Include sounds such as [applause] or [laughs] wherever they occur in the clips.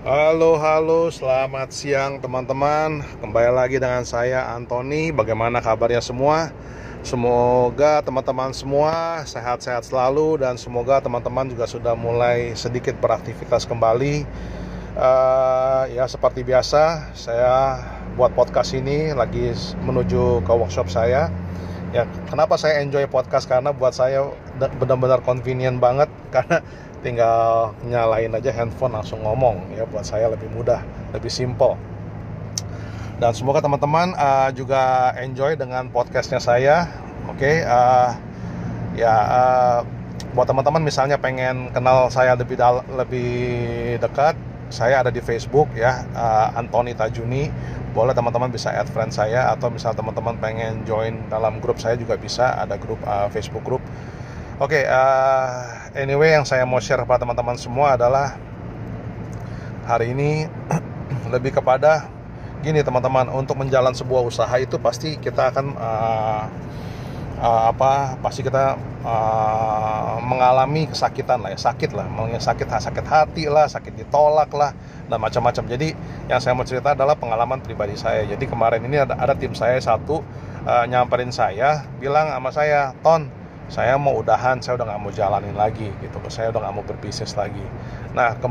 Halo, halo, selamat siang teman-teman. Kembali lagi dengan saya Anthony. Bagaimana kabarnya semua? Semoga teman-teman semua sehat-sehat selalu dan semoga teman-teman juga sudah mulai sedikit beraktivitas kembali. Uh, ya seperti biasa, saya buat podcast ini lagi menuju ke workshop saya. Ya, kenapa saya enjoy podcast karena buat saya benar-benar convenient banget [laughs] karena tinggal nyalain aja handphone langsung ngomong ya buat saya lebih mudah lebih simple. Dan semoga teman-teman uh, juga enjoy dengan podcastnya saya oke? Okay, uh, ya uh, buat teman-teman misalnya pengen kenal saya lebih lebih dekat saya ada di Facebook ya uh, Anthony Tajuni. Boleh teman-teman bisa add friend saya atau misal teman-teman pengen join dalam grup saya juga bisa ada grup uh, Facebook grup Oke, okay, uh, anyway yang saya mau share kepada teman-teman semua adalah hari ini [clears throat] lebih kepada gini teman-teman untuk menjalan sebuah usaha itu pasti kita akan uh, uh, apa pasti kita uh, mengalami kesakitan lah ya sakit lah. Sakit sakit hati lah sakit ditolak lah dan macam-macam. Jadi yang saya mau cerita adalah pengalaman pribadi saya. Jadi kemarin ini ada ada tim saya satu uh, nyamperin saya bilang sama saya ton saya mau udahan saya udah nggak mau jalanin lagi gitu. Saya udah nggak mau berbisnis lagi. Nah ke,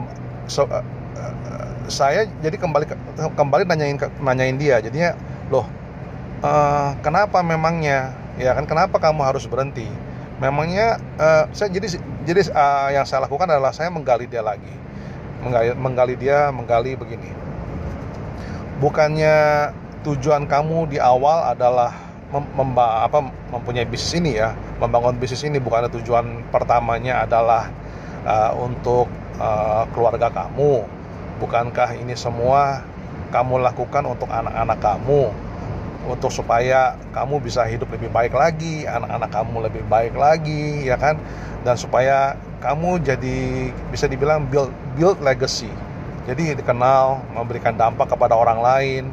so, uh, uh, saya jadi kembali kembali nanyain nanyain dia. Jadinya loh uh, kenapa memangnya? Ya kan kenapa kamu harus berhenti? Memangnya uh, saya jadi jadi uh, yang saya lakukan adalah saya menggali dia lagi. Menggali, menggali dia menggali begini. Bukannya tujuan kamu di awal adalah mem apa mempunyai bisnis ini ya. Membangun bisnis ini bukan tujuan pertamanya adalah uh, untuk uh, keluarga kamu. Bukankah ini semua kamu lakukan untuk anak-anak kamu? Untuk supaya kamu bisa hidup lebih baik lagi anak-anak kamu lebih baik lagi ya kan? Dan supaya kamu jadi bisa dibilang build build legacy. Jadi dikenal memberikan dampak kepada orang lain.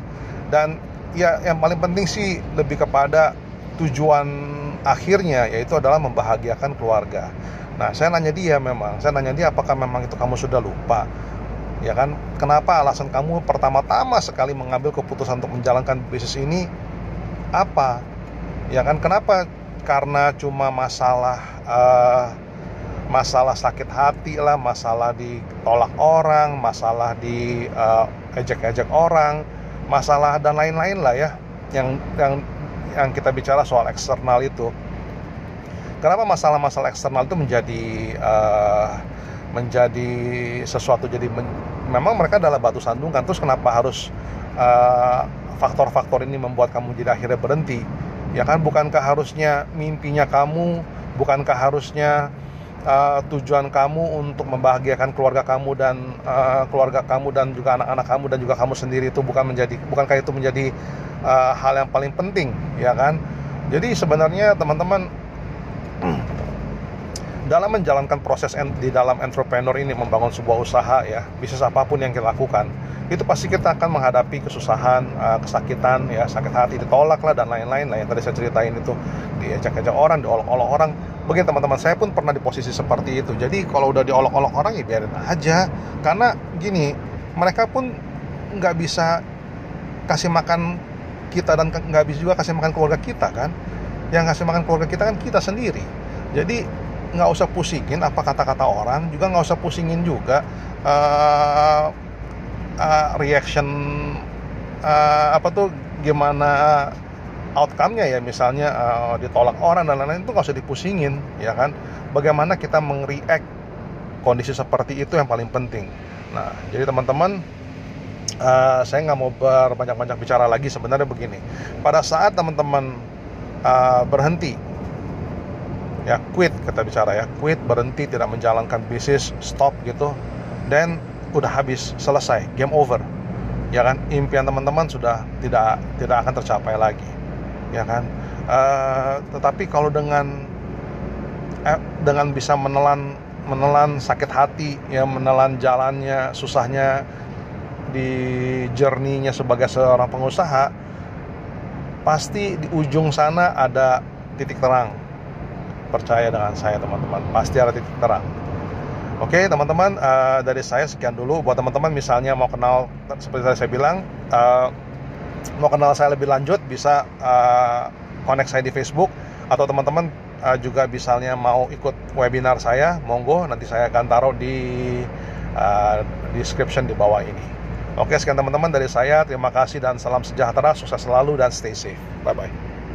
Dan ya yang paling penting sih lebih kepada tujuan akhirnya yaitu adalah membahagiakan keluarga. Nah, saya nanya dia memang, saya nanya dia apakah memang itu kamu sudah lupa? Ya kan? Kenapa alasan kamu pertama-tama sekali mengambil keputusan untuk menjalankan bisnis ini apa? Ya kan? Kenapa? Karena cuma masalah uh, masalah sakit hati lah, masalah ditolak orang, masalah di uh, ejek-ejek orang, masalah dan lain-lain lah ya yang yang yang kita bicara soal eksternal itu. Kenapa masalah-masalah eksternal itu menjadi uh, menjadi sesuatu jadi men, memang mereka adalah batu sandungan terus kenapa harus eh, faktor-faktor ini membuat kamu jadi akhirnya berhenti? Ya kan bukankah harusnya mimpinya kamu? Bukankah harusnya uh, tujuan kamu untuk membahagiakan keluarga kamu dan uh, keluarga kamu dan juga anak-anak kamu dan juga kamu sendiri itu bukan menjadi bukankah itu menjadi uh, hal yang paling penting ya kan? Jadi sebenarnya teman-teman dalam menjalankan proses di dalam entrepreneur ini membangun sebuah usaha ya bisnis apa pun yang kita lakukan itu pasti kita akan menghadapi kesusahan kesakitan ya sakit hati ditolak lah dan lain-lain lah yang tadi saya ceritain itu diajak-ajak orang diolok-olok orang Begini teman-teman saya pun pernah di posisi seperti itu. Jadi kalau udah diolok-olok orang ya biarin aja. Karena gini, mereka pun nggak bisa kasih makan kita dan nggak bisa juga kasih makan keluarga kita kan. Yang kasih makan keluarga kita kan kita sendiri. Jadi nggak usah pusingin apa kata-kata orang, juga nggak usah pusingin juga uh, uh, reaction uh, apa tuh gimana outcome-nya ya? Misalnya uh, ditolak orang dan lain-lain itu nggak usah dipusingin ya kan? Bagaimana kita mengreact kondisi seperti itu yang paling penting. Nah jadi teman-teman uh, saya nggak mau berbanyak-banyak bicara lagi. Sebenarnya begini pada saat teman-teman uh, berhenti ya quit kita bicara ya quit berhenti tidak menjalankan bisnis stop gitu dan udah habis selesai game over. Ya kan? Impian teman-teman sudah tidak tidak akan tercapai lagi. Ya kan? Uh, tetapi kalau dengan eh, dengan bisa menelan menelan sakit hati ya menelan jalannya susahnya di journey-nya sebagai seorang pengusaha pasti di ujung sana ada titik terang. Percaya dengan saya teman-teman. Pasti ada titik terang Oke teman-teman uh, dari saya sekian dulu. Buat teman-teman misalnya mau kenal seperti tadi saya bilang uh, mau kenal saya lebih lanjut bisa uh, connect saya di Facebook. Atau teman-teman uh, juga misalnya mau ikut webinar saya monggo nanti saya akan taruh di uh, description di bawah ini. Oke sekian teman-teman dari saya. Terima kasih dan salam sejahtera. Sukses selalu dan stay safe. Bye bye.